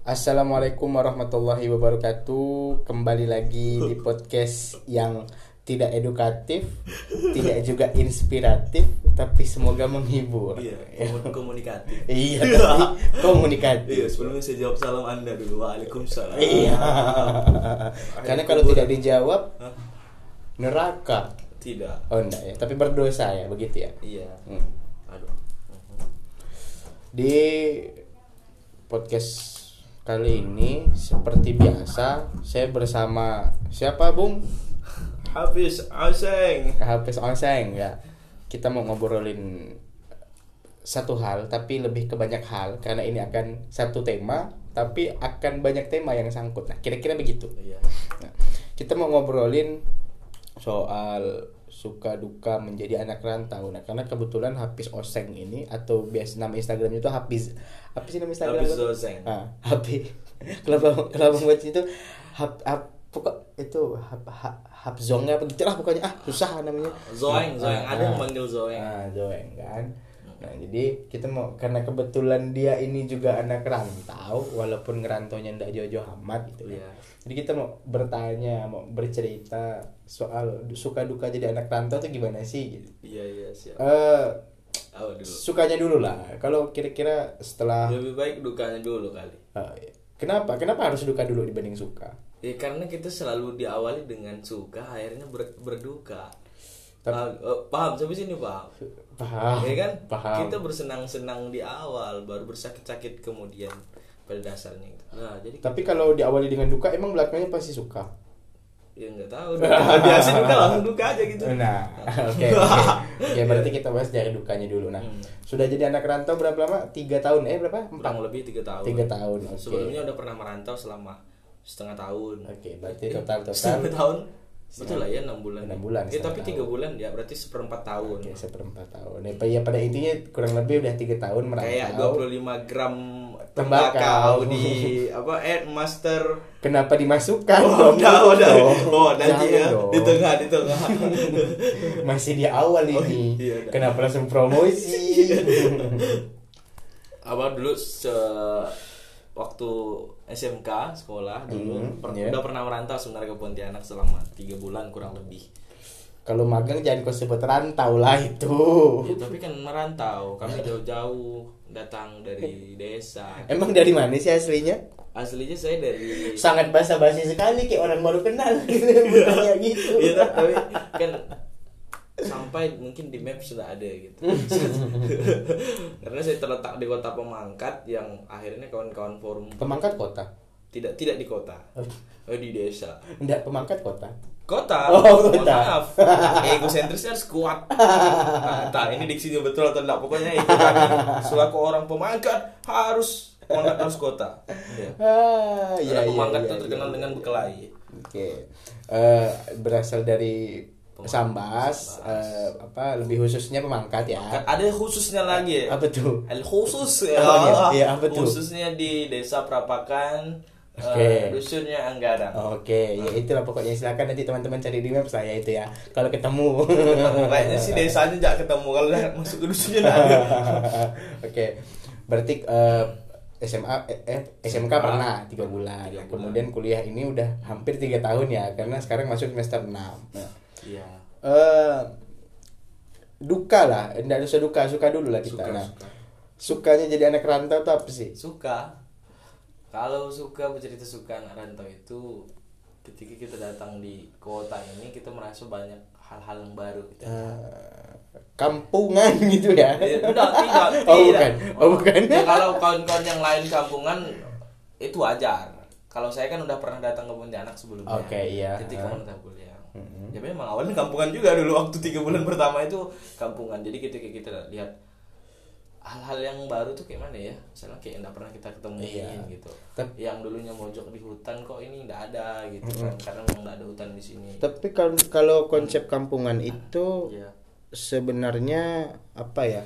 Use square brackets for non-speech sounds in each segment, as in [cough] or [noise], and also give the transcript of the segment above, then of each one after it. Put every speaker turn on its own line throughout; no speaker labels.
Assalamualaikum warahmatullahi wabarakatuh. Kembali lagi di podcast yang tidak edukatif, tidak juga inspiratif, tapi semoga menghibur.
Iya, komun- komunikatif.
Iya, [laughs] tapi komunikatif.
Iya, sebelumnya saya jawab salam Anda dulu. Waalaikumsalam.
Iya. [laughs] Karena kalau tidak dijawab neraka.
Tidak.
Oh enggak ya, tapi berdosa ya, begitu ya.
Iya.
Hmm.
Aduh.
Di podcast kali ini seperti biasa saya bersama siapa Bung?
Hafiz Aseng.
Hafiz Onseng ya. Kita mau ngobrolin satu hal tapi lebih ke banyak hal karena ini akan satu tema tapi akan banyak tema yang sangkut. Nah, kira-kira begitu.
Iya.
Nah, kita mau ngobrolin soal suka duka menjadi anak rantau. Nah, karena kebetulan Hafiz Oseng ini atau biasa nama Instagramnya itu Hafiz. Apa sih nama Instagram?
Hafiz? Oseng.
Ah, Hafiz. kalau kalau membaca itu hap hap pokok itu hap hap Hapzongnya apa gitu lah pokoknya ah susah namanya.
Zoeng, Zoeng.
Ah,
Ada yang
ah.
manggil Zoeng.
Ah, Zoeng kan. Nah, jadi kita mau karena kebetulan dia ini juga anak rantau walaupun ngerantaunya ndak jauh-jauh amat gitu ya.
Iya.
Jadi kita mau bertanya, mau bercerita soal suka duka jadi anak rantau tuh gimana sih gitu.
Iya, iya, siap.
Eh
Awal dulu.
sukanya dulu lah. Kalau kira-kira setelah
Lebih baik dukanya dulu kali.
eh, kenapa? Kenapa harus duka dulu dibanding suka?
Ya karena kita selalu diawali dengan suka, akhirnya ber- berduka.
Tapi-
Paham, eh, paham sampai sini paham.
Paham.
ya kan?
Paham.
Kita bersenang-senang di awal, baru bersakit-sakit kemudian pada dasarnya. gitu. Nah, jadi
Tapi kalau diawali dengan duka emang belakangnya pasti suka.
Ya nggak tahu. [laughs] Biasa duka langsung duka aja gitu.
Nah, oke. oke. Oke, berarti kita bahas dari dukanya dulu. Nah,
Hmm.
sudah jadi anak rantau berapa lama? Tiga tahun? Eh berapa? Empat.
Kurang lebih tiga tahun.
Tiga tahun. Oke.
Sebelumnya udah pernah merantau selama setengah tahun.
Oke, berarti total total
Setengah tahun. Betul lah ya enam bulan.
Enam bulan,
Ya, tapi tiga bulan ya berarti seperempat tahun.
Oke, seperempat tahun. Ya, ya pada intinya kurang lebih udah tiga tahun merantau.
Kayak 25 gram
Tembakau.
di [laughs] apa eh master
Kenapa dimasukkan?
Oh, udah, udah.
Dong.
Oh, nanti ya.
dong.
Di tengah, di tengah. [laughs]
Masih di awal
Oh,
ini.
iya, udah.
Kenapa langsung promosi? [laughs]
Apa dulu se waktu SMK sekolah dulu
Hmm,
per-
iya.
udah pernah merantau sebenarnya ke Pontianak selama tiga bulan kurang lebih.
Kalau magang jangan kau sebut rantau lah itu.
Ya, tapi kan merantau, kami jauh-jauh datang dari desa. [laughs]
Emang dari mana sih aslinya?
Aslinya saya dari
Sangat basa-basi sekali kayak orang baru kenal. [laughs] Bukannya gitu.
Iya, tapi kan sampai mungkin di map sudah ada gitu. [laughs] Karena saya terletak di kota Pemangkat yang akhirnya kawan-kawan forum
Pemangkat kota.
tidak tidak di kota, oh, di desa.
Enggak pemangkat kota.
Kota.
Oh, kota.
Maaf. Egosentrisnya harus kuat. Nah, entah ini diksinya betul atau enggak. Pokoknya itu kami selaku orang pemangkat harus pemangkat harus kota. Ya.
Ah, iya iya.
pemangkat
iya,
itu
iya,
terkenal
iya.
dengan bekelai.
Oke. Eh, berasal dari
Pemangkat.
Sambas, eh, apa lebih khususnya pemangkat ya.
Ada khususnya lagi.
Apa tuh?
El khusus ya.
Oh, iya. Iya, apa tuh?
Khususnya di Desa Prapakan.
Oke.
eh, dusunnya Anggara.
Oke, ya itulah pokoknya silakan nanti teman-teman cari di web saya itu ya. Kalau ketemu. [laughs]
Kayaknya sih [laughs] desanya jangan ketemu kalau masuk ke dusunnya ada. [laughs]
Oke, berarti eh, SMA eh, eh, SMK pernah tiga bulan.
Bulan.
Kemudian kuliah ini udah hampir tiga tahun ya, karena sekarang masuk semester 6 Nah,
Iya.
eh duka lah, enggak usah duka, suka dulu lah kita.
Suka,
nah,
suka.
sukanya jadi anak rantau tuh apa sih?
Suka. Kalau suka bercerita suka anak rantau itu ketika kita datang di kota ini kita merasa banyak hal-hal yang baru gitu.
Eh, kampungan [laughs] gitu ya?
Eh, Tidak, tidak, [laughs]
Oh
tidak.
bukan, oh bukan.
Ya, kalau kawan-kawan yang lain kampungan itu wajar. Kalau saya kan udah pernah datang ke Pontianak sebelumnya.
Oke, iya.
Ketika
Ah.
menetap kuliah. Ya memang awalnya kampungan juga dulu waktu tiga bulan pertama itu kampungan. Jadi ketika kita lihat hal-hal yang baru tuh kayak mana ya? Misalnya kayak nggak pernah kita ketemuin
Iya.
gitu.
Tep-
Yang dulunya mojok di hutan kok ini nggak ada gitu kan? Karena memang nggak ada hutan di sini.
Tapi kalau kalau konsep kampungan itu
Iya.
sebenarnya apa ya?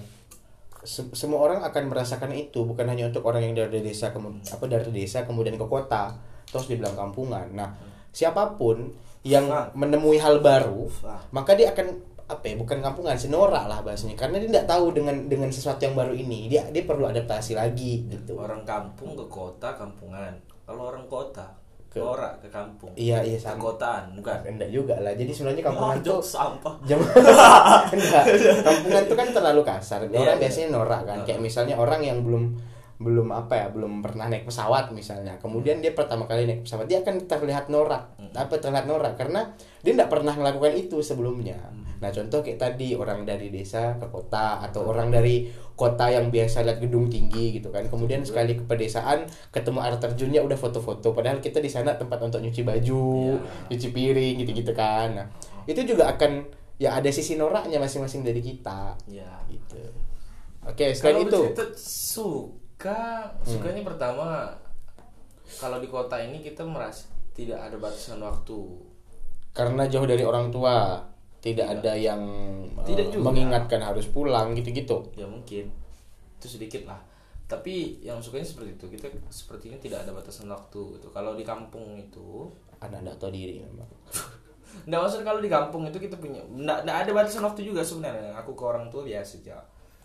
Se- semua orang akan merasakan itu, bukan hanya untuk orang yang dari desa kemu- apa dari desa kemudian ke kota terus dibilang kampungan. Nah, siapa pun yang
Ah.
menemui hal baru,
Ah.
maka dia akan apa ya bukan kampungan senorak lah bahasanya. Karena dia tidak tahu dengan dengan sesuatu yang baru ini dia dia perlu adaptasi lagi gitu.
Orang kampung ke kota kampungan. Kalau orang kota ke
Ke-
norak ke kampung.
Iya iya
ke
sama.
Kotaan bukan?
Enggak juga lah. Jadi sebenarnya [laughs] kampungan
oh, jok sampah.
jam [laughs] enggak. Kampungan tuh kan terlalu kasar. Orang
Iya, iya.
biasanya norak kan. Kayak misalnya orang yang belum belum apa ya belum pernah naik pesawat misalnya. Kemudian dia pertama kali naik pesawat dia akan terlihat norak.
Hmm.
apa terlihat norak? Karena dia tidak pernah melakukan itu sebelumnya.
Hmm.
nah contoh kayak tadi orang dari desa ke kota atau orang dari kota yang biasa lihat gedung tinggi gitu kan. Kemudian
Hmm.
sekali ke pedesaan ketemu air terjunnya udah foto-foto. Padahal kita di sana tempat untuk nyuci baju
Iya.
cuci piring gitu-gitu kan. Nah itu juga akan ya ada sisi noraknya masing-masing dari kita.
Ya
gitu. Oke selain
kalau
itu.
bercerita suka sukanya pertama kalau di kota ini kita merasa tidak ada batasan waktu.
Karena jauh dari orang tua tidak ada yang eh,
Tidak juga.
mengingatkan harus pulang gitu-gitu.
Ya mungkin itu sedikit lah. Tapi yang sukanya seperti itu kita sepertinya tidak ada batasan waktu gitu. Kalau di kampung itu
anak tidak tahu diri memang. [laughs]
Nggak maksud kalau di kampung itu kita punya nggak, nggak ada batasan waktu juga sebenarnya. Aku ke orang tua biasa aja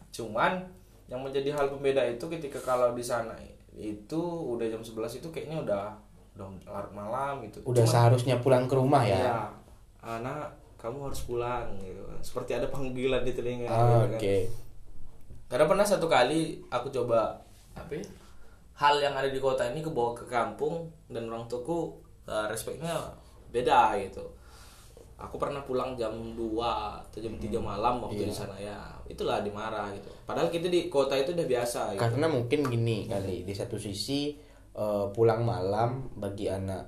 cuman yang menjadi hal pembeda itu ketika kalau di sana itu udah jam 11 itu kayaknya udah udah larut malam gitu.
Udah
Cuman-
seharusnya pulang ke rumah ya?
Iya, anak kamu harus pulang gitu. Seperti ada panggilan di telinga
Ah,
gitu
oke.
Kan. karena pernah satu kali aku coba apa ya, hal yang ada di kota ini ke bawa ke kampung dan orang tuaku eh, respeknya beda gitu aku pernah pulang jam 2 atau jam 3 malam waktu
Iya.
di sana ya. Itulah dimarah gitu. Padahal kita di kota itu udah biasa gitu.
Karena mungkin gini kali di satu sisi eh, pulang malam bagi anak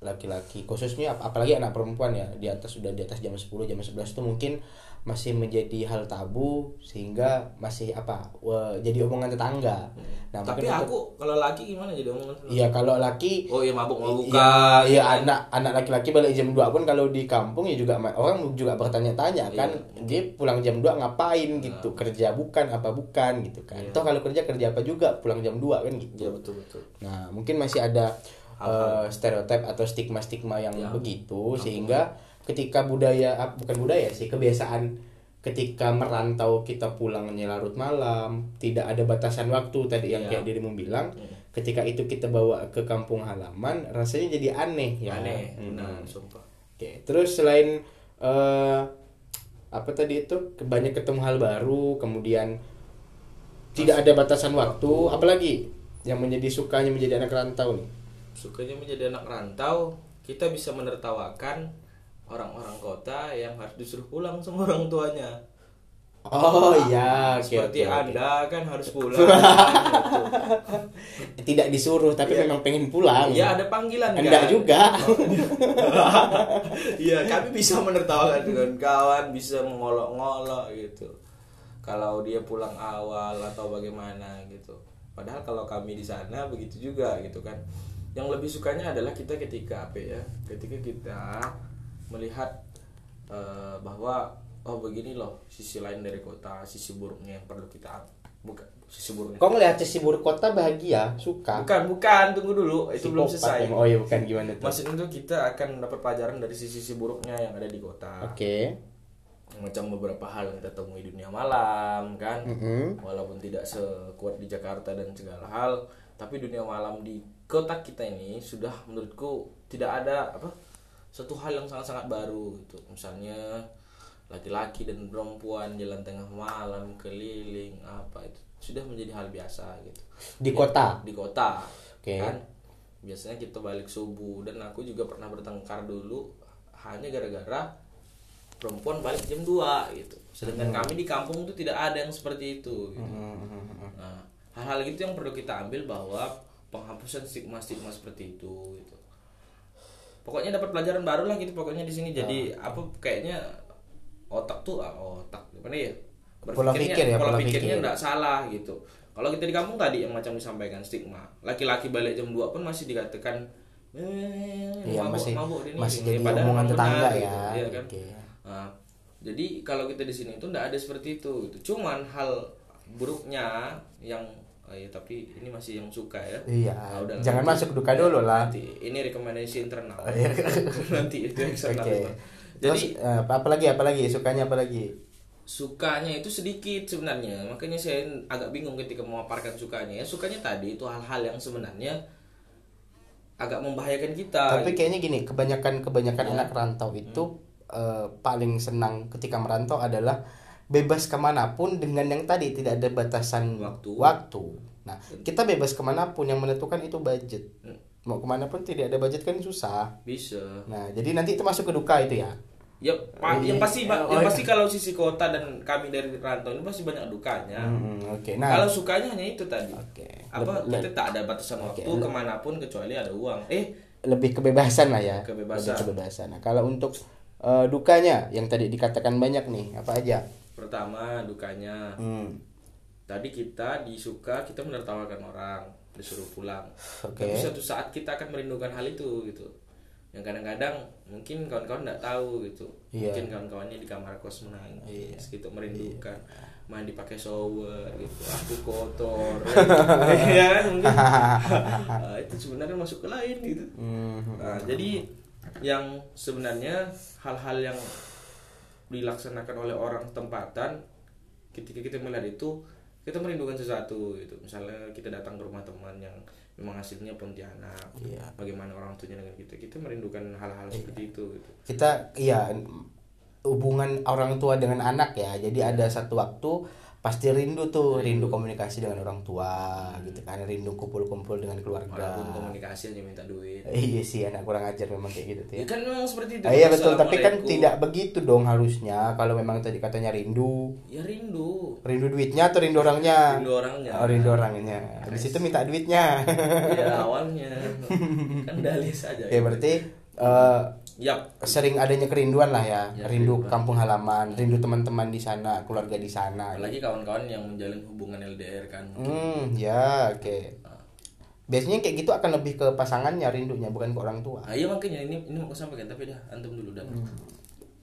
laki-laki khususnya ap- apalagi anak perempuan ya di atas sudah di atas jam 10 jam 11 itu mungkin masih menjadi hal tabu sehingga masih apa jadi omongan tetangga. Nah
tapi
mungkin untuk-
aku kalau laki gimana jadi omongan
Iya kalau laki
oh iya mabuk mabuk
Iya, iya anak anak laki-laki balik jam 2 pun kalau di kampung ya juga orang juga bertanya-tanya kan dia pulang jam 2 ngapain? Gitu. Kerja bukan apa bukan? Gitu kan. Toh kalau kerja kerja apa juga? Pulang jam 2 kan gitu.
Iya betul betul.
Nah mungkin masih ada eh, stereotip atau stigma-stigma yang begitu sehingga ketika budaya ah, bukan budaya sih kebiasaan ketika merantau kita pulangnya larut malam tidak ada batasan waktu tadi yang kayak dirimu bilang ketika itu kita bawa ke kampung halaman rasanya jadi aneh ya.
Aneh
Hmm.
sumpah.
Oke, terus selain eh apa tadi itu? Banyak ketemu hal baru, kemudian tidak ada batasan waktu, apalagi yang menjadi sukanya menjadi anak rantau nih.
sukanya menjadi anak rantau kita bisa menertawakan orang-orang kota yang harus disuruh pulang sama orang tuanya
Oh iya, oke
seperti
oke.
anda kan harus pulang gitu. [laughs]
Tidak disuruh tapi memang pengen pulang.
Iya ada panggilan
Enggak
kan?
juga. [laughs]
Iya kami bisa menertawakan dengan kawan bisa mengolok-ngolok gitu kalau dia pulang awal atau bagaimana gitu padahal kalau kami di sana begitu juga gitu kan yang lebih sukanya adalah kita ketika apa ya ketika kita melihat eh, bahwa oh begini loh sisi lain dari kota sisi buruknya yang perlu kita bukan sisi buruknya
Kau ngelihat sisi buruk kota bahagia, suka.
bukan bukan tunggu dulu itu belum selesai.
Oh iya bukan gimana tuh?
Maksud itu kita akan mendapat pelajaran dari sisi-sisi buruknya yang ada di kota.
Oke.
Macam beberapa hal yang kita temui di dunia malam kan.
Mm-mm.
Walaupun tidak sekuat di Jakarta dan segala hal, tapi dunia malam di kota kita ini sudah menurutku tidak ada apa satu hal yang sangat-sangat baru gitu. Misalnya laki-laki dan perempuan jalan tengah malam keliling apa itu sudah menjadi hal biasa gitu
Di kota.
di kota
Oke.
kan biasanya kita balik subuh dan aku juga pernah bertengkar dulu hanya gara-gara perempuan balik jam 2 gitu sedangkan kami di kampung tuh tidak ada yang seperti itu gitu. nah hal-hal gitu yang perlu kita ambil bahwa penghapusan stigma-stigma seperti itu gitu pokoknya dapat pelajaran baru lah gitu pokoknya di sini jadi apa kayaknya otak tuh ah, otak gimana ya
Pola pikir ya,
pola pikirnya
pikir.
nggak salah gitu kalau kita di kampung tadi yang macam disampaikan stigma laki-laki balik jam 2 pun masih dikatakan eh,
Iya,
mabuk,
masih-
mabuk ini,
masih
ini.
jadi
Padahal
omongan tetangga
benar,
ya.
gitu, iya kan? Nah, jadi kalau kita di sini itu nggak ada seperti itu gitu. cuman hal buruknya yang oh iya, tapi ini masih yang suka ya
Iya.
Udah,
Jangan
nanti-
masuk duka dulu lah.
nanti ini rekomendasi internal
Oh, [laughs] iya. [laughs]
nanti itu eksternal.
Terus
Jadi-
eh, apa lagi apa lagi sukanya apa lagi?
sukanya itu sedikit sebenarnya makanya saya agak bingung ketika memaparkan sukanya ya sukanya tadi itu hal-hal yang sebenarnya agak membahayakan kita
Tapi kayaknya gini, kebanyakan kebanyakan
Iya.
anak rantau
Hmm.
itu eh, paling senang ketika merantau adalah bebas ke mana pun dengan yang tadi tidak ada batasan
Waktu.
waktu. Nah, kita bebas ke mana pun yang menentukan itu budget.
Hmm.
Mau ke mana pun tidak ada budget kan susah.
bisa
Nah, jadi nanti itu masuk ke duka itu ya.
ya pa-
Oh,
yang
iya.
pasti
Oh,
yang
iya.
pasti kalau sisi kota dan kami dari rantau ini pasti banyak dukanya
Hmm, Oke, nah.
kalau sukanya hanya itu tadi
Oke.
apa
Le-
kita tak ada batasan
Oke,
waktu
ke
mana pun kecuali ada uang eh
lebih kebebasan lah ya.
Kebebasan.
Lebih kebebasan. Nah, kalau untuk eh, dukanya yang tadi dikatakan banyak nih, apa aja?
Pertama dukanya.
Hmm.
tadi kita disuka kita menertawakan orang disuruh pulang.
Oke.
tapi suatu saat kita akan merindukan hal itu gitu. Yang kadang-kadang mungkin kawan-kawan nggak tahu gitu.
Iya.
mungkin kawan-kawannya di kamar kos menangis gitu merindukan. Mandi pakai shower gitu. Aku kotor. [laughs] Ya kan mungkin. Nah, itu sebenarnya masuk ke lain gitu.
Hmm.
Nah, jadi yang sebenarnya hal-hal yang dilaksanakan oleh orang tempatan ketika kita melihat itu kita merindukan sesuatu gitu. Misalnya kita datang ke rumah teman yang memang hasilnya Pontianak
Iya.
bagaimana orang tuanya dengan kita kita merindukan hal-hal seperti itu gitu.
Kita iya hubungan orang tua dengan anak ya. Jadi ada satu waktu pasti rindu tuh rindu komunikasi dengan orang tua gitu kan. Rindu kumpul-kumpul dengan keluarga.
Walaupun komunikasi hanya minta duit.
Iya sih anak kurang ajar memang kayak gitu tuh
ya.
Ya
kan memang seperti itu.
Ah, iya betul. Tapi kan tidak begitu dong harusnya. Kalau memang tadi katanya rindu.
Ya rindu.
Rindu duitnya atau rindu orangnya?
Rindu orangnya.
Oh, rindu orangnya. Habis itu minta duitnya.
Ya awalnya. [laughs] Kan dalih saja
ya berarti eh,
Yap,
sering adanya kerinduan lah ya,
Ya,
rindu
kerinduan.
kampung halaman, rindu teman-teman di sana, keluarga di sana.
apalagi kawan-kawan yang menjalin hubungan LDR kan
Hmm, ya, oke. Biasanya kayak gitu akan lebih ke pasangannya rindunya, bukan ke orang tua.
Nah, iya makanya ini ini mau sampaikan tapi dah antum dulu dah.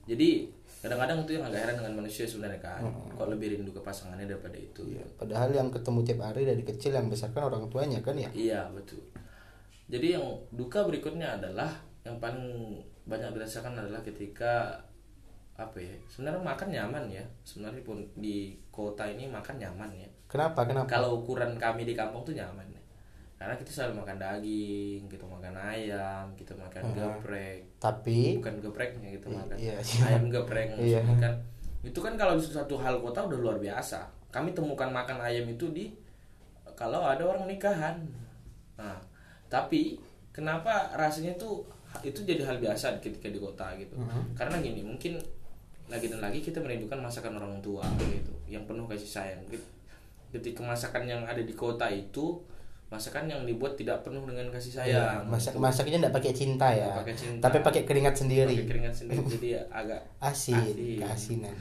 Jadi kadang-kadang itu yang agak heran dengan manusia sebenarnya kan, kok lebih rindu ke pasangannya daripada itu.
Iya, padahal yang ketemu tiap hari dari kecil yang besarkan orang tuanya kan ya.
Iya betul. Jadi yang duka berikutnya adalah yang paling banyak dirasakan adalah ketika apa ya sebenarnya makan nyaman ya. Sebenarnya pun di kota ini makan nyaman ya.
Kenapa? Kenapa?
kalau ukuran kami di kampung tuh nyaman ya. Karena kita selalu makan daging kita makan ayam kita makan geprek.
Tapi
bukan gepreknya gitu makan.
iya,
ayam geprek [laughs]
Iya.
kan. Itu kan kalau di satu hal kota udah luar biasa. Kami temukan makan ayam itu di kalau ada orang nikahan. Nah tapi kenapa rasanya tuh itu jadi hal biasa ketika di kota gitu
Mm-hmm.
karena gini mungkin lagi dan lagi kita merindukan masakan orang tua gitu yang penuh kasih sayang ketika masakan yang ada di kota itu masakan yang dibuat tidak penuh dengan kasih
ya,
sayang
masak masaknya enggak pakai cinta ya.
Pakai cinta.
Tapi pakai keringat sendiri.
pakai keringat sendiri jadi ya agak [laughs]
Asin,
Asin.
keasinan.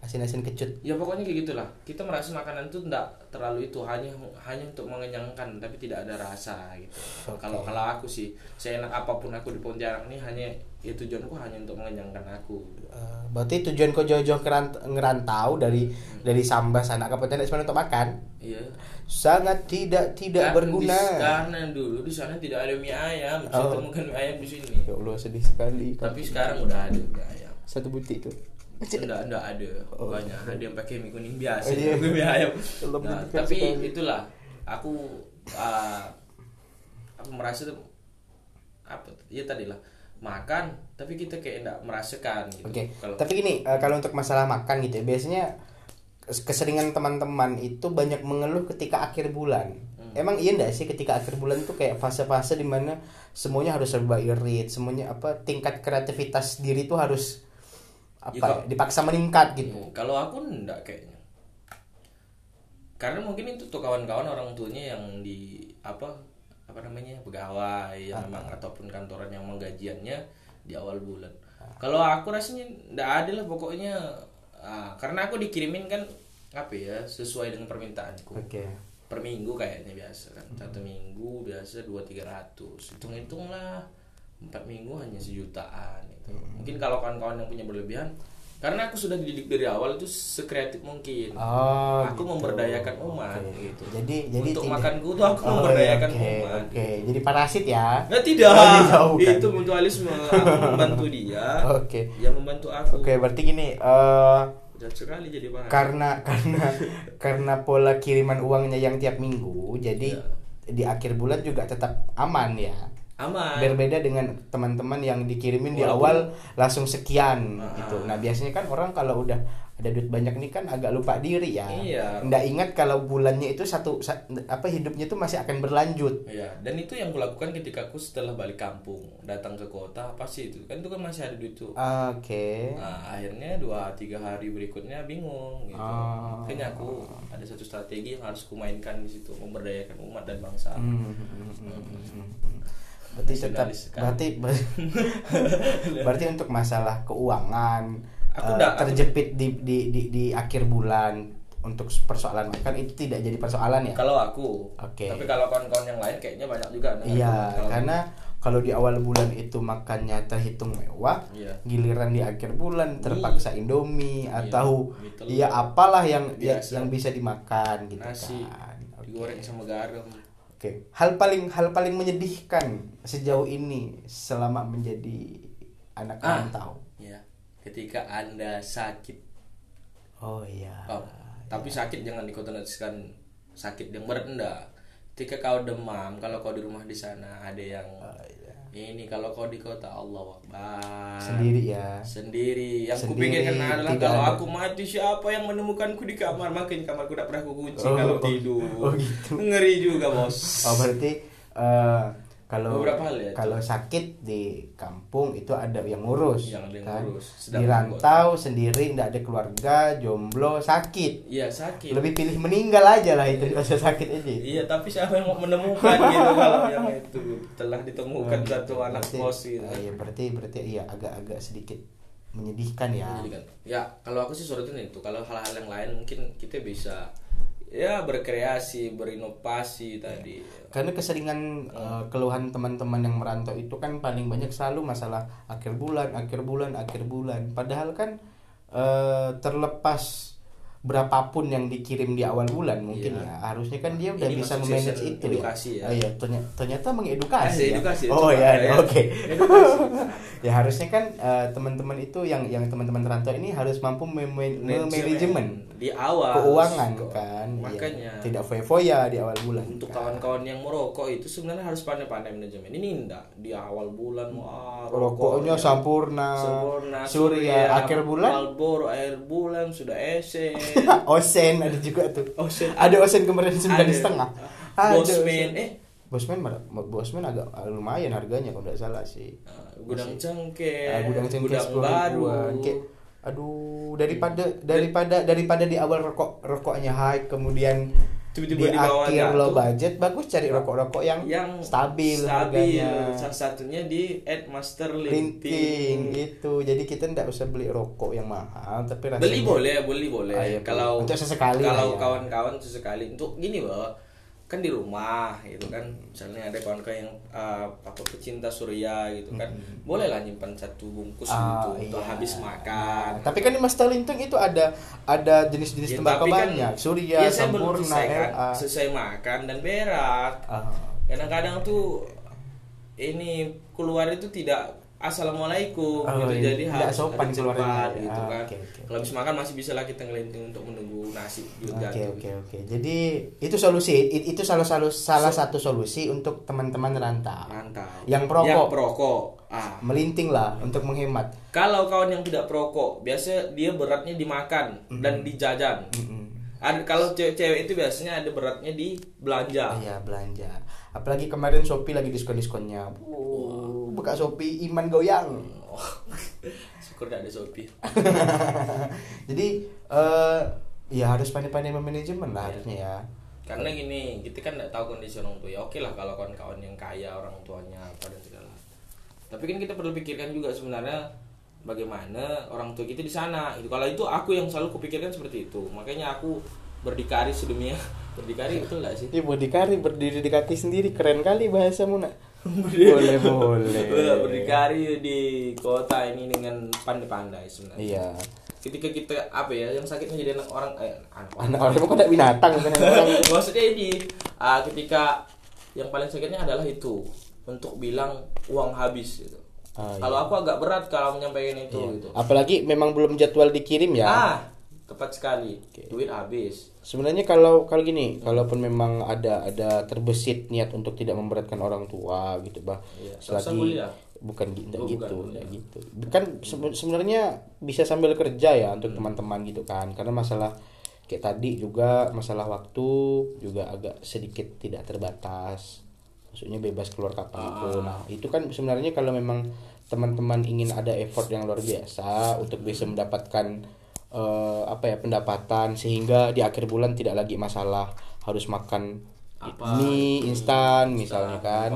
Asin-asin kecut.
ya pokoknya kayak gitulah kita merasa makanan itu tidak terlalu itu hanya hanya untuk mengenyangkan tapi tidak ada rasa gitu
Oke.
kalau kalau aku sih saya enak apa pun aku di Pontianak ini hanya ya tujuanku hanya untuk mengenyangkan aku
Eh, berarti tujuan kau jauh-jauh kerant- ngerantau dari dari Sambas anak ke Pontianak sebenarnya untuk makan.
iya
Sangat tidak tidak
Karena
berguna.
di- karena dulu di sana tidak ada mie ayam
Oh.
temukan mie ayam di sini
Ya Allah sedih sekali.
tapi sekarang udah ada mie ayam
satu butik tuh.
Enggak enggak ada
Oh.
banyak ada yang pakai mie kuning biasa
Oh, iya. [laughs]
mie ayam nah, tapi
sekali.
itulah aku uh, aku merasa tuh apa ya tadi lah makan tapi kita kayak enggak merasakan gitu
Oke.
kalau
Tapi gini, eh, kalau untuk masalah makan gitu ya, biasanya keseringan teman-teman itu banyak mengeluh ketika akhir bulan.
Hmm.
Emang iya enggak sih ketika akhir bulan tuh kayak fase-fase di mana semuanya harus serba irit, semuanya apa tingkat kreativitas diri tuh harus apa
Ya,
ya, dipaksa meningkat gitu.
Hmm, kalau aku enggak kayaknya. Karena mungkin itu tuh kawan-kawan orang tuanya yang di apa apa namanya pegawai yang memang ataupun kantoran yang menggajiannya di awal bulan. Kalau aku rasanya enggak ada lah pokoknya ah, karena aku dikirimin kan apa ya sesuai dengan permintaanku.
Oke.
per minggu kayaknya biasa kan. Satu minggu biasa dua tiga ratus. Hitung hitung lah empat minggu hanya sejutaan gitu. mungkin kalau kawan-kawan yang punya berlebihan karena aku sudah dididik dari awal itu sekreatif mungkin
Oh,
aku
gitu.
memberdayakan umat
Oke.
gitu
Jadi jadi
untuk
tidak-
makanku tuh aku
Oh,
memberdayakan
oke,
umat
Oke, jadi parasit ya.
Nah, tidak,
Oh, tidak, bukan.
itu mutualisme. Aku membantu dia,
Oke.
dia membantu aku.
Oke, berarti gini,
Jahat sekali jadi
karena karena karena pola kiriman uangnya yang tiap minggu, jadi
Iya.
di akhir bulan juga tetap aman ya.
Aman.
Berbeda dengan teman-teman yang dikirimin di
Walaupun-
awal langsung sekian
Ah.
gitu. Nah, biasanya kan orang kalau udah ada duit banyak nih kan agak lupa diri ya.
Iya.
Nggak ingat kalau bulannya itu satu sa- apa hidupnya itu masih akan berlanjut.
Iya, dan itu yang kulakukan ketika aku setelah balik kampung, datang ke kota, pasti itu kan itu kan masih ada duit tuh.
Oke.
Nah, akhirnya dua tiga hari berikutnya bingung gitu.
Ah.
Makanya aku ada satu strategi yang harus kumainkan di situ, memberdayakan umat dan bangsa.
Hmm, hmm, hmm, hmm, hmm, hmm. Berarti tetap
Nasionalis sekali.
berarti [laughs] berarti untuk masalah keuangan
Aku
eh,
nggak- aku-
terjepit di, di di di akhir bulan untuk persoalan makan itu tidak jadi persoalan ya.
Kalau aku,
Oke.
tapi kalau kawan-kawan yang lain kayaknya banyak juga. nah,
Iya,
kalau-
karena kalau di awal bulan itu makannya terhitung mewah,
Iya.
giliran di akhir bulan terpaksa Indomie
Iya,
atau
mie telur.
ya apalah yang ya- yang bisa dimakan gitu
nasi
kan. Oke.
digoreng sama garam.
Oke, hal paling hal paling menyedihkan sejauh ini selama menjadi anak
Ah.
rantau.
Ya, ketika anda sakit,
Oh iya.
Oh, tapi sakit jangan dikonotasikan sakit yang berat enggak. Ketika kau demam, kalau kau di rumah di sana ada yang
Oh, iya.
Ini kalau kau di kota Allah Akbar.
Sendiri ya.
Sendiri. Yang
Sendiri,
kupikirkan adalah kalau
ada.
aku mati siapa yang menemukanku di kamar? Makanya kamarku tidak pernah kukunci
Oh,
kalau
oh,
tidur.
oh gitu.
Ngeri juga bos.
Oh berarti eh, kalau
Beberapa hal ya,
kalau sakit di kampung itu ada yang ngurus,
Yang ada yang
kan?
ngurus.
Di rantau sendiri tidak ada keluarga, jomblo, sakit.
Iya sakit.
Lebih pilih meninggal aja lah itu rasa [laughs] sakit aja.
Iya tapi siapa yang mau menemukan [laughs] gitu kalau yang itu telah ditemukan satu anak kos gitu.
ah, iya, berarti berarti iya agak-agak sedikit menyedihkan ya.
Jadi kan, ya kalau aku sih sorotin itu kalau hal-hal yang lain mungkin kita bisa ya berkreasi berinovasi tadi
Karena keseringan eh, keluhan teman-teman yang merantau itu kan paling banyak selalu masalah akhir bulan, akhir bulan, akhir bulan. Padahal kan eh, terlepas berapapun yang dikirim di awal bulan mungkin
Iya.
ya harusnya kan dia udah
Ini
bisa memanage itu
edukasi ya.
Ah, iya, ternyata, ternyata mengedukasi. Ya.
edukasi,
oh ya,
ya.
oke.
Edukasi. [laughs]
ya harusnya kan eh, teman-teman itu yang yang teman-teman rantau ini harus mampu mem- manajemen
di awal
keuangan
Kok.
kan Iya.
makanya.
Tidak foya-foya di awal bulan
untuk
kan.
kawan-kawan yang merokok itu sebenarnya harus pandai-pandai manajemen. Ini enggak di awal bulan wah
rokoknya. Sampurna,
sempurna
surya, akhir bulan?
Marlboro akhir bulan sudah esen. [laughs]
Osen ada juga tuh.
Osen.
ada osen kemarin sembilan setengah.
Bosman, eh.
bosman bosman agak lumayan harganya kalau tidak salah sih.
Ah, gudang cengkeh
Ah, gudang cengkeh
gudang baru.
Kayak, aduh daripada daripada daripada di awal rokok rokoknya high kemudian
Tiba-tiba
di
di
akhir low budget bagus cari rokok-rokok yang,
yang
stabil,
stabil.
harganya.
salah satunya di Ed Master
linting.
Linting
itu jadi kita tidak usah beli rokok yang mahal tapi rasanya
beli boleh beli boleh.
Ah, iya,
kalau
untuk sesekali
kalau
ya.
kawan-kawan sesekali. Untuk gini loh kan di rumah gitu kan. Misalnya ada kawan-kawan yang uh, apa pecinta surya gitu kan. Boleh lah nyimpan satu bungkus
Ah,
gitu untuk
iya.
habis makan.
Tapi kan di Master Linting itu ada ada jenis-jenis
Ya,
tembakau
kan
banyak. Surya
belum
sempurna
selesai kan. Selesai makan dan berak.
Ah,
kadang-kadang tuh ini keluar itu tidak assalamualaikum
Oh,
gitu
iya.
jadi harus
sopan keluarnya
cepat gitu
Ah,
kan
oke, oke.
kalau habis makan masih bisa lah kita ngelinting untuk menunggu nasi juga
Oke oke oke. Jadi itu solusi it- itu salah satu salah satu solusi untuk teman-teman rantau.
mantap
Yang perokok.
yang perokok ah
Melinting lah untuk menghemat.
kalau kawan yang tidak perokok biasa dia beratnya dimakan dan dijajan
Mm-mm.
ada kalau cewek-cewek itu biasanya ada beratnya di belanja
Iya belanja. Apalagi kemarin Shopee lagi diskon-diskonnya. Uh, buka Shopee iman goyang.
Oh, [laughs] syukur gak ada Shopee. [laughs]
Jadi eh ya harus pandai-pandai memanajemen lah harusnya ya.
karena gini kita kan nggak tahu kondisi orang tua. Ya oke lah kalau kawan-kawan yang kaya orang tuanya apa dan segala. Tapi kan kita perlu pikirkan juga sebenarnya bagaimana orang tua kita di sana. Itu kalau itu aku yang selalu kupikirkan seperti itu. Makanya aku berdikari sedemikian [laughs] berdikari betul nggak sih?
Ini berdikari berdiri di kaki sendiri. Keren kali bahasamu nak. Boleh boleh.
berdikari di kota ini dengan pandai-pandai sebenarnya.
Iya.
ketika kita apa ya yang sakitnya jadi anak orang eh, anak
anak orang ada binatang kan? Orang. [laughs]
Maksudnya ini uh, ketika yang paling sakitnya adalah itu. Untuk bilang uang habis gitu.
Ah, iya.
kalau aku agak berat kalau menyampaikan itu gitu.
Apalagi memang belum jadwal dikirim ya.
Ah tepat sekali duit habis
Sebenarnya kalau kalau gini, kalaupun memang ada ada terbesit niat untuk tidak memberatkan orang tua gitu, bah.
Iya,
Selagi
kuliah.
bukan gitu,
Oh, bukan
gitu, nggak gitu. Kan sebe- sebenarnya bisa sambil kerja ya untuk teman-teman gitu kan. Karena masalah kayak tadi juga masalah waktu juga agak sedikit tidak terbatas. Maksudnya bebas keluar kapan pun. Nah, itu kan sebenarnya kalau memang teman-teman ingin ada effort yang luar biasa untuk bisa mendapatkan eh, apa ya pendapatan sehingga di akhir bulan tidak lagi masalah harus makan
Apa,
mie instan misalnya kan.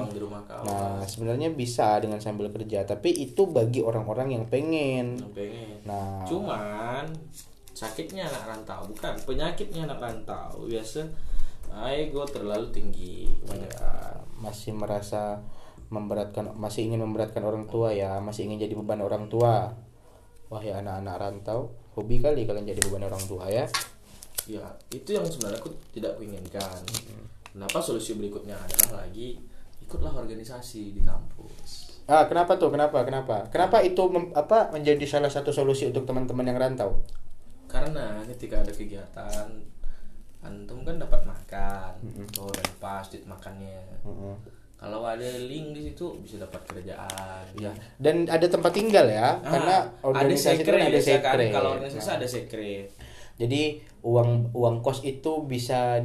Nah, sebenarnya bisa dengan sambil kerja, tapi itu bagi orang-orang yang pengen.
yang pengen.
Nah,
cuman sakitnya anak rantau bukan penyakitnya anak rantau. Biasa ego terlalu tinggi. Kebanyakan
masih merasa memberatkan masih ingin memberatkan orang tua ya, masih ingin jadi beban orang tua. Wah, ya anak-anak rantau, hobi kali kalian jadi beban orang tua ya.
ya itu yang sebenarnya aku tidak kuinginkan kenapa solusi berikutnya adalah lagi ikutlah organisasi di kampus
Ah, kenapa tuh? Kenapa? Kenapa? Kenapa itu mem- apa menjadi salah satu solusi untuk teman-teman yang rantau?
karena ketika ada kegiatan antum kan dapat makan oh dan pas makannya kalau ada link di situ bisa dapat kerjaan
Ya, dan ada tempat tinggal ya,
Ah,
karena organisasi
sekre
kan ada
biasa kan.
sekre.
kalau organisasi
Nah,
ada sekre
Jadi uang uang kos itu bisa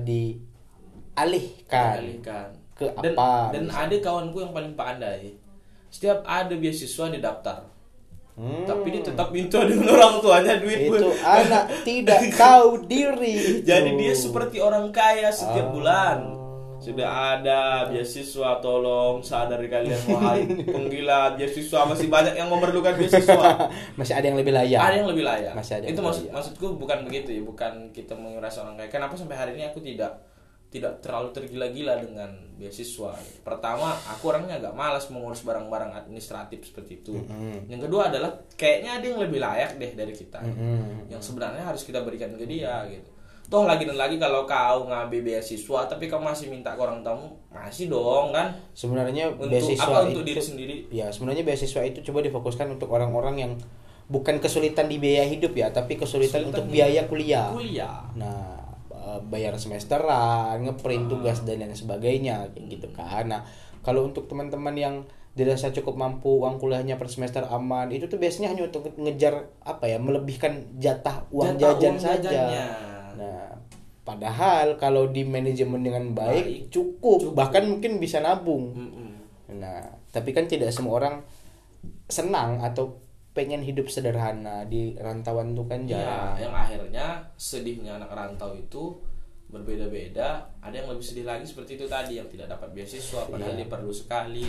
dialihkan
Alihkan.
ke
dan,
apa?
dan ada kawanku yang paling pandai setiap ada beasiswa dia daftar
Hmm,
tapi dia tetap minta [laughs] dengan orang tuanya duit
itu
Bu.
anak [laughs] tidak tahu diri.
jadi dia seperti orang kaya setiap
Oh.
bulan sudah ada beasiswa tolong sadar kalian wahai [laughs] penggila beasiswa masih banyak yang memerlukan beasiswa. [laughs]
Masih ada yang lebih layak.
ada yang lebih layak.
Masih ada
itu maksud
layak.
maksudku bukan begitu ya bukan kita menguras orang kaya. Kenapa sampai hari ini aku tidak tidak terlalu tergila-gila dengan beasiswa? Pertama aku orangnya agak malas mengurus barang-barang administratif seperti itu. Yang kedua adalah kayaknya ada yang lebih layak deh dari kita.
Mm-mm.
yang sebenarnya harus kita berikan ke dia gitu toh lagi dan lagi kalau kau ngambil beasiswa tapi kau masih minta ke orang tamu masih dong kan
Sebenarnya
untuk
beasiswa
apa untuk
itu
diri sendiri
ya sebenarnya beasiswa itu coba difokuskan untuk orang-orang yang bukan kesulitan di biaya hidup ya, tapi kesulitan,
Kesulitan
untuk biaya kuliah.
kuliah
Nah, eh, bayar semesteran, ngeprint
Ah.
tugas dan lain sebagainya kayak gitu kan. Nah, kalau untuk teman-teman yang dirasa cukup mampu uang kuliahnya per semester aman, itu tuh biasanya hanya untuk ngejar apa ya, melebihkan jatah uang
Jatah
jajan
uang
saja.
jajannya.
Nah, padahal kalau di manajemen dengan baik,
Baik.
cukup,
Cukup.
bahkan mungkin bisa nabung.
Mm-mm.
Nah, tapi kan tidak semua orang senang atau pengen hidup sederhana di rantauan itu kan
Ya,
jarang.
yang akhirnya sedihnya anak rantau itu berbeda-beda. Ada yang lebih sedih lagi seperti itu tadi yang tidak dapat beasiswa padahal
Iya.
dia perlu sekali.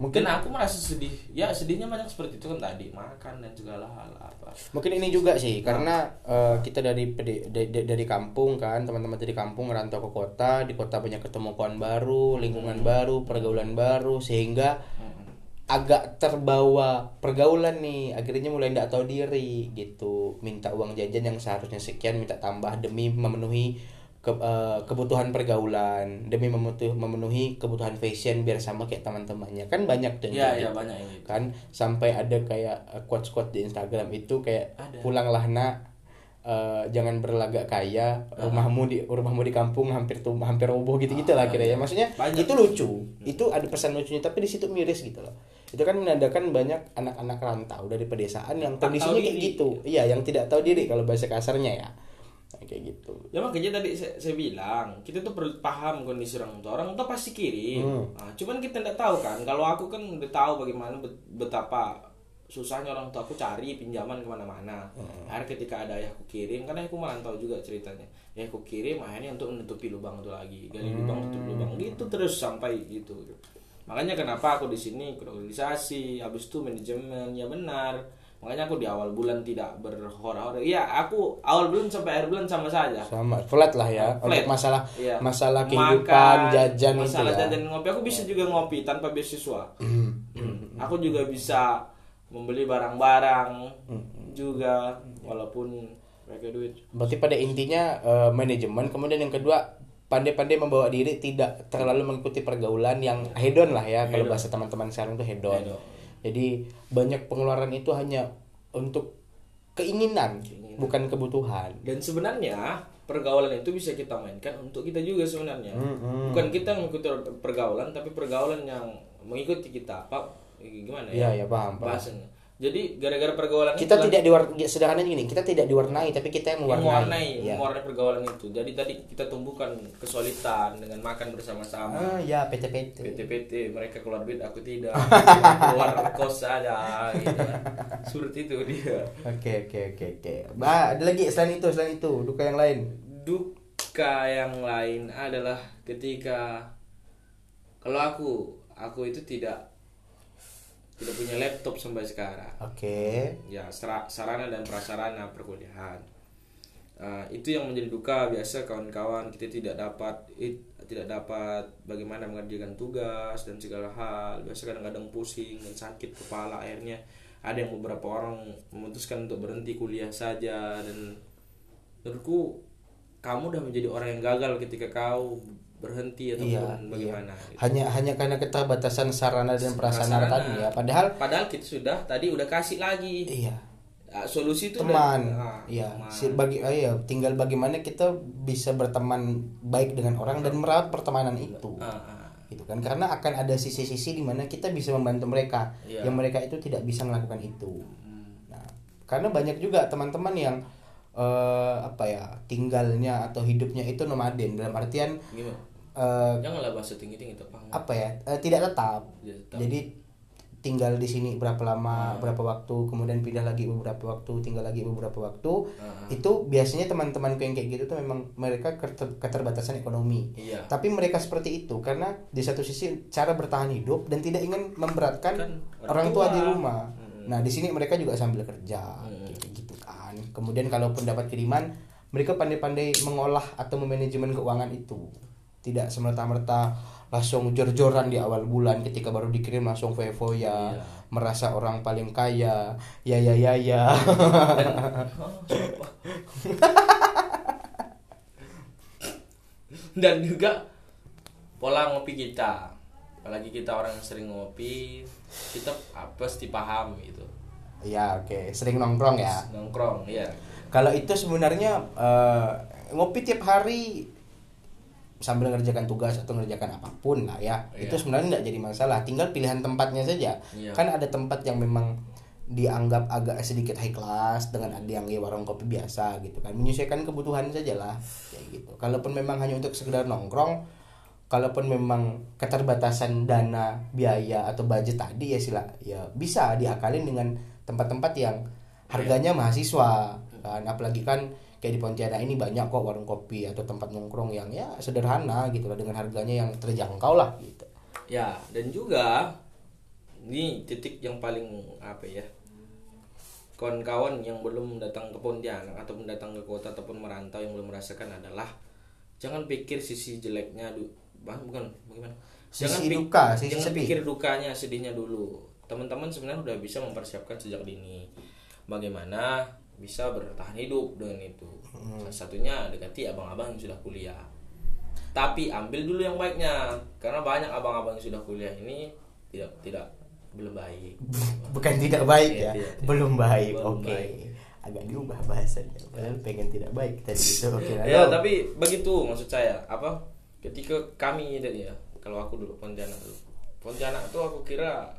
Mungkin
aku merasa sedih. Ya, sedihnya banyak seperti itu kan tadi, makan dan segala hal apa.
mungkin ini juga sih karena eh, kita dari pede- da- da- dari kampung kan teman-teman dari kampung ngerantau ke kota di kota banyak ketemu kawan baru lingkungan baru pergaulan baru sehingga
Mm-mm.
agak terbawa pergaulan nih akhirnya mulai tidak tahu diri gitu minta uang jajan yang seharusnya sekian minta tambah demi memenuhi ke- eh, kebutuhan pergaulan demi memenuhi, memenuhi kebutuhan fashion biar sama kayak teman-temannya. Kan banyak dan
Ya, ya banyak yang gitu.
kan sampai ada kayak eh, quotes-quotes di Instagram itu kayak
Ada.
pulanglah nak. Eh, jangan berlagak kaya. Rumahmu di rumahmu di kampung hampir tuh hampir roboh gitu gitu lah
Ah,
kira ya. maksudnya
Banyak.
itu lucu. Itu ada pesan lucunya tapi di situ miris gitu loh. Itu kan menandakan banyak anak-anak rantau dari pedesaan yang kondisinya kayak gitu. Iya yang tidak tahu diri kalau bahasa kasarnya ya Nah, kayak gitu
Ya makanya tadi saya, saya bilang kita tuh perlu paham kondisi orang tua. Orang tua pasti kirim.
Hmm.
Nah, cuman kita tidak tahu kan. Kalau aku kan udah tahu bagaimana bet- betapa susahnya orang tua aku cari pinjaman ke mana-mana.
Hmm.
Akhirnya ketika ada ayahku kirim, karena aku merantau juga ceritanya. Ya aku kirim akhirnya untuk menutupi lubang itu lagi, gali lubang tutup lubang gitu terus sampai gitu. Makanya kenapa aku di sini organisasi, habis itu manajemen ya benar. Makanya aku di awal bulan tidak berhora-hora. Iya, aku awal bulan sampai akhir bulan sama saja.
sama flat lah ya
Flat.
untuk masalah
Iya.
masalah kehidupan
Makan,
jajan itu
masalah
ya
jajan ngopi aku bisa juga ngopi tanpa beasiswa
Hmm.
aku juga bisa membeli barang-barang juga walaupun mereka duit
berarti pada intinya uh, manajemen kemudian yang kedua pandai-pandai membawa diri tidak terlalu mengikuti pergaulan yang hedon lah ya kalau bahasa teman-teman sekarang itu hedon. hedon jadi banyak pengeluaran itu hanya untuk keinginan, keinginan. bukan kebutuhan
dan sebenarnya pergaulan itu bisa kita mainkan untuk kita juga sebenarnya mm -hmm. bukan kita mengikuti pergaulan tapi pergaulan yang mengikuti kita apa gimana
ya ya, ya paham, paham.
bahasanya jadi gara-gara pergaulan
kita itulah, tidak diwarnai ya, sederhananya gini kita tidak diwarnai tapi kita yang mewarnai.
Mewarnai, ya. mewarnai pergaulan itu. Jadi tadi kita tumbuhkan kesulitan dengan makan bersama-sama.
Ah ya PT PT
PT PT mereka keluar duit aku tidak. Keluar kos saja gitu kan. seperti itu dia.
Oke oke oke oke. Bah ada lagi selain itu selain itu duka yang lain?
Duka yang lain adalah ketika kalau aku aku itu tidak tidak punya laptop sampai sekarang.
Oke. Okay.
Ya sarana dan prasarana perkuliahan. Uh, itu yang menjadi duka biasa kawan-kawan kita tidak dapat it, tidak dapat bagaimana mengerjakan tugas dan segala hal biasa kadang-kadang pusing dan sakit kepala akhirnya ada yang beberapa orang memutuskan untuk berhenti kuliah saja dan menurutku kamu udah menjadi orang yang gagal ketika kau berhenti atau iya, bagaimana iya.
gitu. hanya hanya karena keterbatasan sarana dan prasarana tadi ya padahal
padahal kita sudah tadi udah kasih lagi
iya
ah, solusi itu
teman udah, ah, iya teman. bagi oh iya tinggal bagaimana kita bisa berteman baik dengan orang dan merawat pertemanan itu ah, ah. gitu kan karena akan ada sisi-sisi di mana kita bisa membantu mereka iya. yang mereka itu tidak bisa melakukan itu hmm. nah karena banyak juga teman-teman yang uh, apa ya tinggalnya atau hidupnya itu nomaden dalam artian
Gimana? Uh, janganlah bahasa tinggi tinggi
apa ya uh, tidak tetap. tetap jadi tinggal di sini berapa lama uh. berapa waktu kemudian pindah lagi beberapa waktu tinggal lagi beberapa waktu uh. itu biasanya teman-temanku yang kayak gitu tuh memang mereka keterbatasan ekonomi
iya.
tapi mereka seperti itu karena di satu sisi cara bertahan hidup dan tidak ingin memberatkan kan, orang tua. tua di rumah hmm. nah di sini mereka juga sambil kerja hmm. kayak gitu kan kemudian kalaupun dapat kiriman mereka pandai-pandai mengolah atau memanajemen keuangan itu tidak semerta-merta langsung jor-joran di awal bulan ketika baru dikirim langsung foya ya. Iya. merasa orang paling kaya. Ya ya ya ya. [laughs]
Dan, juga pola ngopi kita. Apalagi kita orang yang sering ngopi kita pasti paham gitu
ya oke. Okay. sering nongkrong ya?
Nongkrong ya
kalau itu sebenarnya uh, ngopi tiap hari sambil mengerjakan tugas atau mengerjakan apa pun lah ya. Yeah. itu sebenarnya tidak jadi masalah. Tinggal pilihan tempatnya saja. Yeah. kan ada tempat yang memang dianggap agak sedikit high class dengan ada yang ya warung kopi biasa gitu kan. Menyesuaikan kebutuhan saja lah kayak gitu. Kalaupun memang hanya untuk sekedar nongkrong kalaupun memang keterbatasan dana biaya atau budget tadi ya sila ya bisa diakalin dengan tempat-tempat yang harganya mahasiswa kan. Apalagi kan kayak di Pontianak ini banyak kok warung kopi atau tempat nongkrong yang ya sederhana gitu lah dengan harganya yang terjangkau lah gitu.
Ya dan juga ini titik yang paling apa ya kawan-kawan yang belum datang ke Pontianak ataupun datang ke kota ataupun merantau yang belum merasakan adalah jangan pikir sisi jeleknya du bukan bagaimana?
Jangan sisi duka
sisi jangan pikir dukanya sedihnya dulu. Teman-teman sebenarnya udah bisa mempersiapkan sejak dini. Bagaimana bisa bertahan hidup dengan itu hmm. salah satunya dekati abang-abang yang sudah kuliah tapi ambil dulu yang baiknya karena banyak abang-abang yang sudah kuliah ini tidak tidak belum baik [laughs]
bukan tidak baik ya, ya. Tidak, belum baik oke okay. agak diubah bahasanya padahal pengen tidak baik tadi itu oke [laughs] okay,
ya tapi begitu maksud saya apa ketika kami itu ya kalau aku dulu Pontianak dulu Pontianak tuh aku kira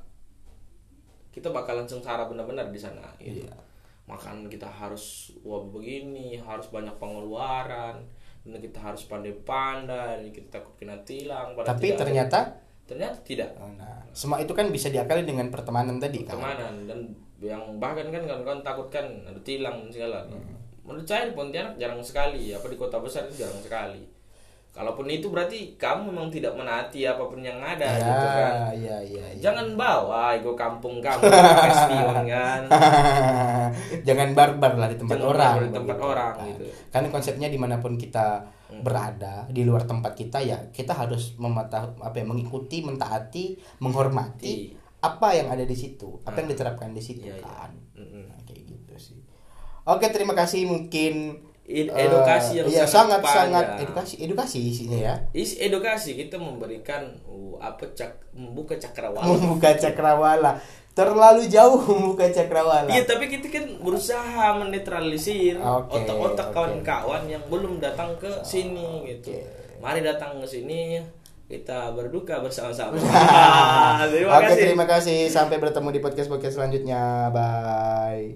kita bakalan sengsara benar-benar di sana gitu. Iya makan kita harus wah begini harus banyak pengeluaran dan kita harus pandai-pandai kita takut kena tilang
tapi ternyata?
Ternyata tidak.
Oh, nah. Semua itu kan bisa diakali dengan pertemanan tadi
pertemanan kan? dan yang bahkan kan kan takutkan ada tilang segala. Hmm. menurut saya di Pontianak jarang sekali apa di kota besar itu jarang sekali Kalaupun itu berarti kamu memang tidak menaati apa pun yang ada ya, gitu kan.
Iya, iya,
ya. Jangan bawa ego kampung kamu [laughs] spion kan. [laughs]
Jangan barbar lah di tempat Jangan orang.
Di tempat begitu. orang
kan.
gitu.
Kan konsepnya di mana pun kita hmm. berada di luar tempat kita ya kita harus mematah apa ya mengikuti, mentaati, menghormati apa yang ada di situ, apa yang hmm. diterapkan di situ ya, kan. Ya. Nah, kayak gitu sih. Oke, terima kasih mungkin
edukasi yang
iya, sangat sangat,
panjang.
edukasi edukasi isinya ya.
Isi edukasi kita memberikan uh, apa cak membuka cakrawala. [laughs]
Membuka cakrawala. Terlalu jauh membuka cakrawala.
Iya, tapi kita kan berusaha menetralisir
Oke,
otak-otak
oke.
kawan-kawan yang belum datang ke sini gitu. Mari datang ke sini kita berduka bersama-sama. [laughs] terima
Oke,
kasih.
terima kasih. Sampai bertemu di podcast podcast selanjutnya. Bye.